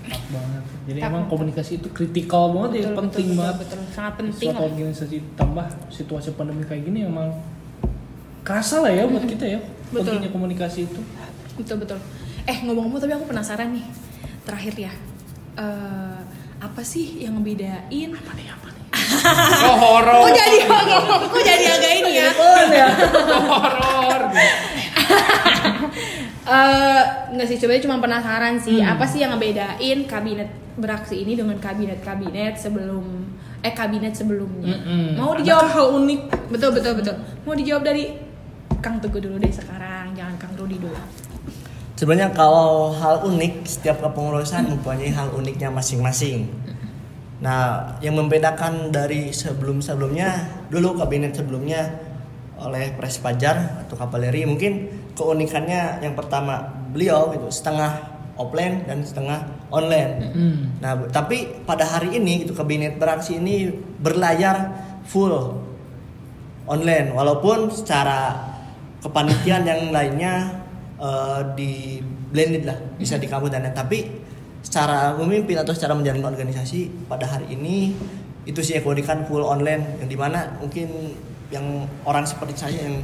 Enak banget. Jadi Enak. emang komunikasi itu kritikal banget ya, Betul, penting betul, banget. betul, betul. sangat penting Suatu lah. organisasi tambah situasi pandemi kayak gini emang kerasa lah ya buat kita ya Betul. pentingnya komunikasi itu. betul betul Eh ngomong-ngomong tapi aku penasaran nih. Terakhir ya. Eh, apa sih yang ngebedain? Apa nih? Apa nih? Oh horor. Kok jadi kok jadi agak ini ya? horor. Eh, nggak sih coba cuma penasaran sih Hmm. apa sih yang ngebedain kabinet beraksi ini dengan kabinet-kabinet sebelum eh kabinet sebelumnya Mm-mm. mau Adakah dijawab hal unik betul betul betul mau dijawab dari Kang Teguh dulu deh sekarang jangan Kang Rudi dulu Sebenarnya kalau hal unik setiap kepengurusan mempunyai hal uniknya masing-masing. Nah, yang membedakan dari sebelum-sebelumnya dulu kabinet sebelumnya oleh Pres Pajar atau Kavaleri mungkin keunikannya yang pertama beliau gitu setengah offline dan setengah online. Hmm. Nah, tapi pada hari ini gitu kabinet beraksi ini berlayar full online walaupun secara kepanitiaan yang lainnya eh, di blended lah bisa di kamu dan tapi secara memimpin atau secara menjalankan organisasi pada hari ini itu sih keunikan full online yang di mana mungkin yang orang seperti saya yang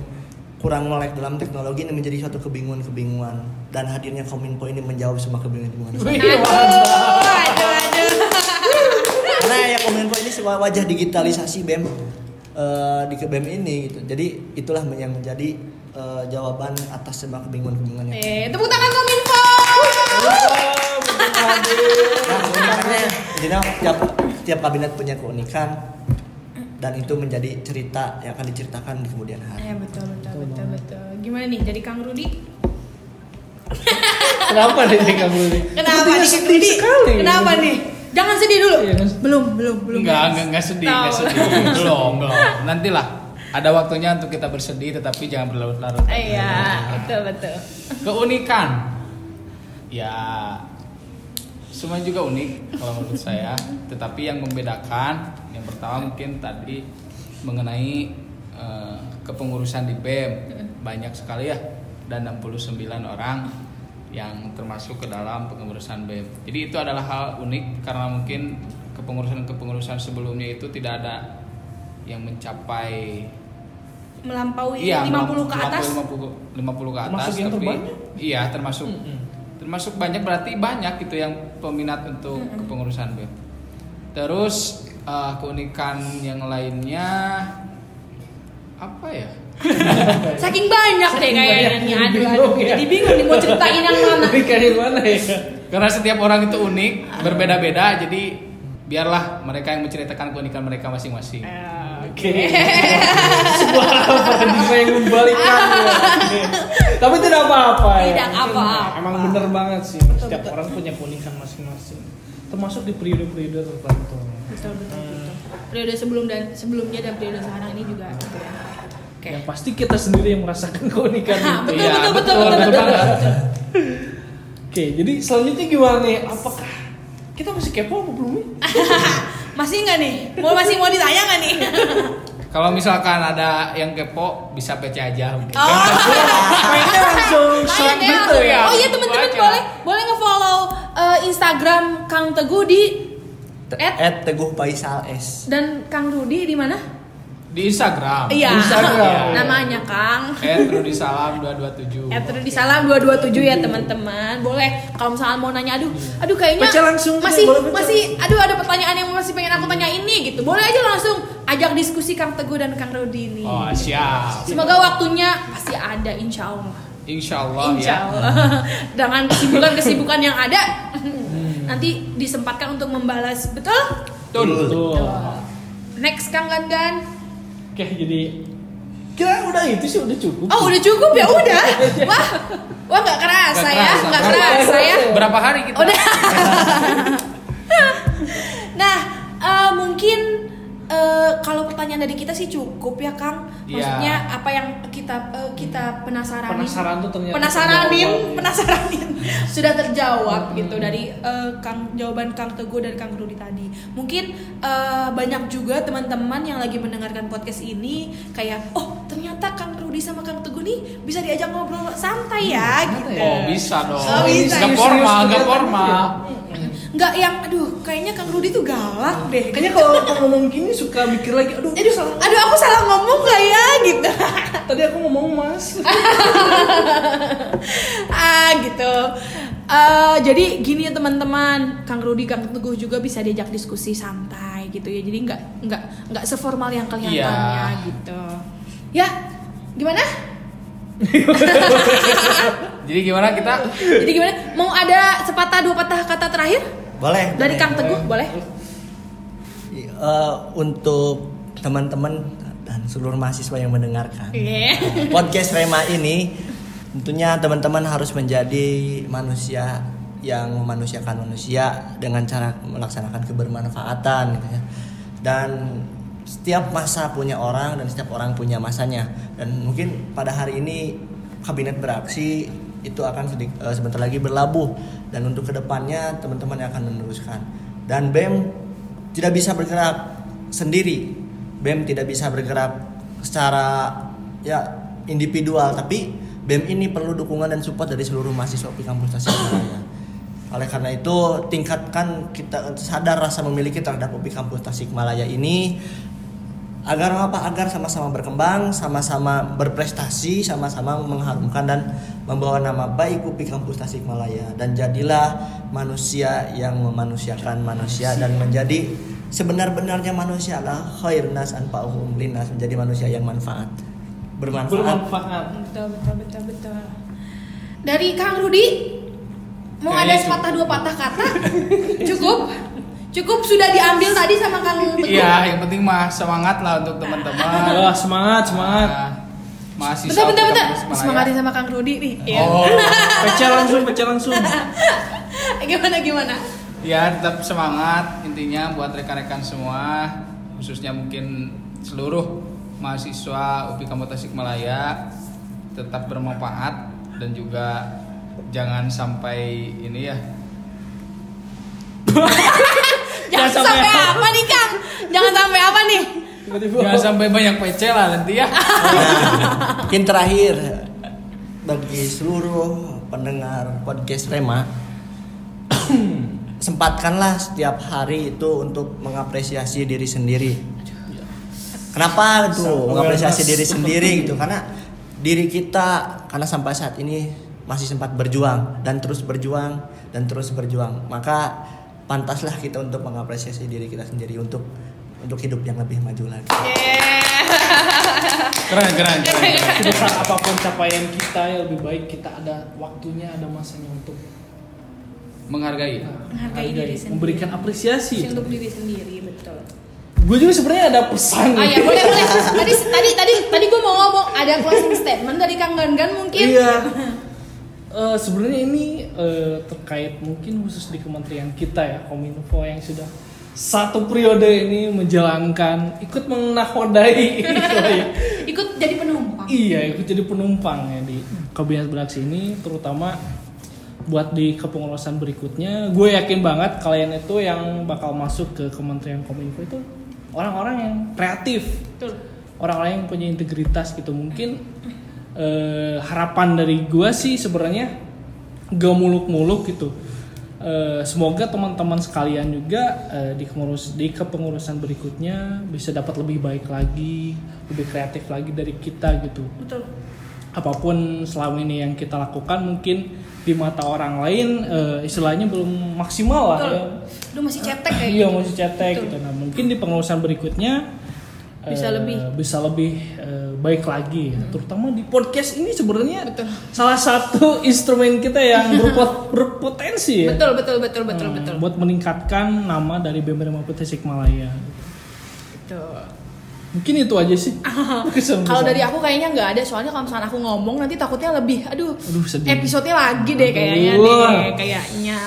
kurang melek dalam teknologi ini menjadi suatu kebingungan-kebingungan. Dan hadirnya Kominfo ini menjawab semua kebingungan-kebingungan. Aduh aduh aduh. Karena ya Kominfo ini sebuah wajah digitalisasi BEM. Eh, di ke BEM ini gitu. Jadi itulah yang menjadi eh, jawaban atas semua kebingungan-kebingungan yang. eh tepuk tangan Kominfo! Nah, jadi tiap tiap kabinet punya keunikan dan itu menjadi cerita yang akan diceritakan di kemudian hari. eh betul betul betul betul gimana nih jadi Kang Rudi Kenapa nih kamu ini? kenapa nih Kang Rudi sekali. kenapa nih jangan sedih dulu Iya, belum belum belum Enggak, enggak, enggak sedih, enggak sedih. Belum, belum. Nantilah. Ada waktunya untuk kita bersedih tetapi jangan berlarut-larut. iya betul betul Keunikan. Ya semua juga unik kalau menurut saya, tetapi yang membedakan yang pertama mungkin tadi mengenai eh, kepengurusan di BEM banyak sekali ya dan 69 orang yang termasuk ke dalam pengurusan BEM. Jadi itu adalah hal unik karena mungkin kepengurusan-kepengurusan sebelumnya itu tidak ada yang mencapai melampaui Iya, 50 ke atas 50, 50 ke atas. Termasuk yang tapi- terbanyak? Iya, termasuk Mm-mm. Termasuk banyak berarti banyak gitu yang peminat untuk kepengurusan BEM. Terus eh, keunikan yang lainnya apa ya? saking banyak deh kayaknya nih aduh aduh ya. jadi bingung nih mau ceritain yang mana kayak mana ya? Karena setiap orang itu unik, berbeda-beda, jadi biarlah mereka yang menceritakan keunikan mereka masing-masing. Oke. Sebuah paradigma yang membalikkan. Ya. Tapi tidak apa-apa ya. Tidak apa-apa. Emang bener banget sih. Setiap orang punya keunikan masing-masing. Termasuk di periode-periode tertentu. betul betul betul periode sebelum dan sebelumnya dan periode sekarang ini juga gitu ya oke Yang pasti kita sendiri yang merasakan keunikan itu. betul, Iya, betul, betul, betul, betul, betul betul, betul. Oke, jadi selanjutnya gimana nih? Apakah kita masih kepo apa belum nih? masih nggak nih mau masih mau ditanya nggak nih Kalau misalkan ada yang kepo, bisa PC aja. mungkin. oh Mainnya langsung short Lainnya gitu ya. oh iya teman-teman Baca. boleh boleh ngefollow eh, Instagram Kang Teguh di At- At Teguh Faisal S. dan Kang Rudi di mana Di Instagram. iya Instagram. namanya Kang At Rudi Salam 227. Ya Rudi Salam 227 ya teman-teman. Boleh kalau misalnya mau nanya aduh, aduh kayaknya Baca langsung, masih boleh masih aduh ada pertanyaan yang masih pengen aku tanya ini gitu. Boleh aja langsung ajak diskusi Kang Teguh dan Kang Rudi ini. Oh, siap. Semoga waktunya pasti ada insya Allah. Insya Allah Insya ya. Allah. Dengan kesibukan-kesibukan yang ada, nanti disempatkan untuk membalas. Betul? Betul. Betul. Next Kang Gan-Gan. Oke, jadi kira udah itu sih udah cukup. Oh udah cukup ya udah. Wah, wah nggak kerasa Nggak ya, kerasa. nggak kerasa ya. Berapa hari kita? Udah. nah, eh, mungkin eh, kalau pertanyaan dari kita sih cukup ya, Kang. Iya. Maksudnya apa yang kita eh, kita penasaran Penasaran tuh ternyata penasaranin, terjawab. penasaranin sudah terjawab gitu dari eh, Kang jawaban Kang Teguh dan Kang Rudi tadi. Mungkin eh, banyak juga teman-teman yang lagi mendengarkan podcast ini kayak oh ternyata Kang Rudi sama Kang Teguh nih bisa diajak ngobrol santai ya gitu. Oh bisa dong. Oh, bisa. Serius, formal, kelihatan formal. Nggak yang aduh kayaknya Kang Rudi tuh galak deh. Kayaknya kalau kalau ngomong gini suka mikir lagi, aduh, aduh, salah. aduh aku salah ngomong gak ya gitu. Tadi aku ngomong mas. ah gitu. Eh, jadi gini ya teman-teman. Kang Rudi Kang Teguh juga bisa diajak diskusi santai gitu ya. Jadi nggak nggak nggak seformal yang kelihatannya Iya. gitu. Ya gimana? Jadi gimana kita? jadi gimana? Mau ada sepatah dua patah kata terakhir Boleh. dari boleh. Kang Teguh boleh Eh, untuk teman-teman dan seluruh mahasiswa yang mendengarkan Iya. podcast Rema ini tentunya teman-teman harus menjadi manusia yang memanusiakan manusia dengan cara melaksanakan kebermanfaatan gitu ya. Dan setiap masa punya orang dan setiap orang punya masanya dan mungkin pada hari ini kabinet beraksi itu akan sedi- eh, sebentar lagi berlabuh. Dan untuk ke depannya teman-teman akan meneruskan. Dan BEM tidak bisa bergerak sendiri. BEM tidak bisa bergerak secara ya individual. Tapi BEM ini perlu dukungan dan support dari seluruh mahasiswa UPI Kampus Tasikmalaya. Oleh karena itu tingkatkan kita sadar rasa memiliki terhadap UPI Kampus Tasikmalaya ini agar apa? Agar sama-sama berkembang, sama-sama berprestasi, sama-sama mengharumkan dan membawa nama baik UPI Kampus Tasikmalaya. Dan jadilah manusia yang memanusiakan manusia dan menjadi sebenar-benarnya manusia adalah khair nas anfa'uhum linnas menjadi manusia yang manfaat. Bermanfaat. Bermanfaat. betul betul betul betul. Dari Kang Rudi mau ada Kayaknya sepatah dua patah kata? Cukup cukup sudah diambil tadi sama Kang Teguh Iya, yang penting mah semangat lah untuk teman-teman. Wah, semangat, semangat. Nah, mahasiswa bentar bentar bentar semangatin sama Kang Rudi nih ya. Oh, Pecah langsung, pecah langsung. gimana gimana ya tetap semangat intinya buat rekan-rekan semua, khususnya mungkin seluruh mahasiswa UPI Kampus Tasikmalaya tetap bermanfaat dan juga jangan sampai ini ya jangan sampai sampai apa nih Kang jangan sampai apa nih Tiba-tiba. jangan sampai banyak PC lah nanti ya Nah, mungkin terakhir bagi seluruh pendengar podcast Rema sempatkanlah setiap hari itu untuk mengapresiasi diri sendiri. Kenapa tuh mengapresiasi diri sendiri gitu? Karena diri kita karena sampai saat ini masih sempat berjuang dan terus berjuang dan terus berjuang. Maka pantaslah kita untuk mengapresiasi diri kita sendiri untuk untuk hidup yang lebih maju lagi. keren keren, keren. Saat apa pun capaian kita yang lebih baik kita ada waktunya, ada masanya untuk menghargai Menghargai diri sendiri. memberikan apresiasi. untuk diri sendiri betul Gue juga sebenarnya ada pesan. Oh ya boleh boleh. Tadi tadi tadi tadi gue mau ngomong ada closing statement dari Kang Gangan mungkin. Iya. Eh, sebenarnya ini eh, terkait mungkin khusus di kementerian kita ya Kominfo yang sudah satu periode ini menjalankan ikut menahodai istilahnya. Ikut jadi penumpang. iya ikut jadi penumpang ya di kabinet beraksi ini terutama buat di kepengurusan berikutnya gue yakin banget kalian itu yang bakal masuk ke kementerian kominfo itu orang-orang yang kreatif orang-orang yang punya integritas gitu mungkin eh, harapan dari gua sih sebenarnya gak muluk-muluk gitu Eh, semoga teman-teman sekalian juga eh, di pengurus di kepengurusan berikutnya bisa dapat lebih baik lagi lebih kreatif lagi dari kita gitu Betul. apa pun selama ini yang kita lakukan mungkin di mata orang lain eh, istilahnya belum maksimal lah Betul. ya Lu masih cetek kayak iya gitu. masih cetek Betul. gitu nah mungkin di pengurusan berikutnya Bisa eh, lebih. bisa lebih eh, baik lagi ya. terutama di podcast ini sebenarnya Betul. salah satu instrumen kita yang berpot- berpotensi ya Betul betul betul betul Hmm, betul. buat meningkatkan nama dari BEM Rema Tasikmalaya Betul. mungkin itu aja sih Kalau dari aku kayaknya nggak ada soalnya kalau misalnya aku ngomong nanti takutnya lebih aduh, Aduh, sedih. episodenya lagi deh kayaknya deh kayaknya.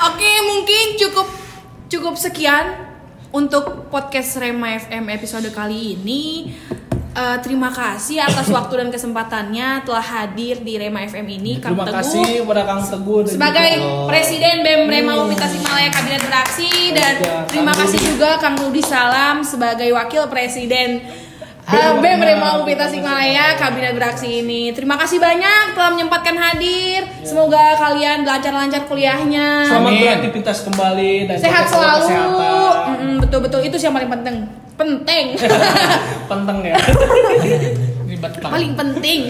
Oke mungkin cukup cukup sekian untuk podcast Rema FM episode kali ini. Eh, terima kasih atas waktu dan kesempatannya telah hadir di Rema FM ini Kang terima Teguh. kasih kepada Kang Teguh sebagai juga- Presiden BEM Rema UPI Tasikmalaya Kabinet Beraksi dan juga terima Kang kasih juga Kang Rudi Salam sebagai Wakil Presiden Eh, BEM Rema UPI Tasikmalaya Kabinet Beraksi ini. Terima kasih banyak telah menyempatkan hadir. Semoga kalian lancar-lancar kuliahnya. Selamat beraktivitas kembali dan Sehat selalu. kesehatan. Mm-mm, Betul-betul itu sih yang paling penting. Penting. Penteng ya. Paling penting.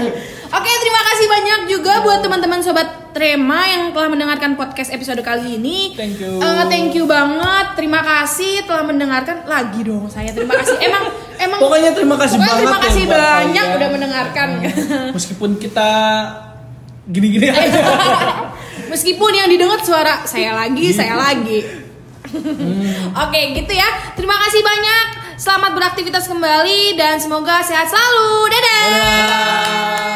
Oke, terima kasih banyak juga buat teman-teman sobat Trema yang telah mendengarkan podcast episode kali ini. Thank you. Eh, thank you banget. Terima kasih telah mendengarkan lagi dong saya. Terima kasih. Emang emang Pokoknya terima kasih pokoknya banget terima ya kasih buat banyak kalian. udah mendengarkan. Meskipun kita gini-gini aja. Meskipun yang didengar suara saya lagi, saya lagi. Oke, gitu ya. Terima kasih banyak. Selamat beraktivitas kembali dan semoga sehat selalu. Dadah. Dadah.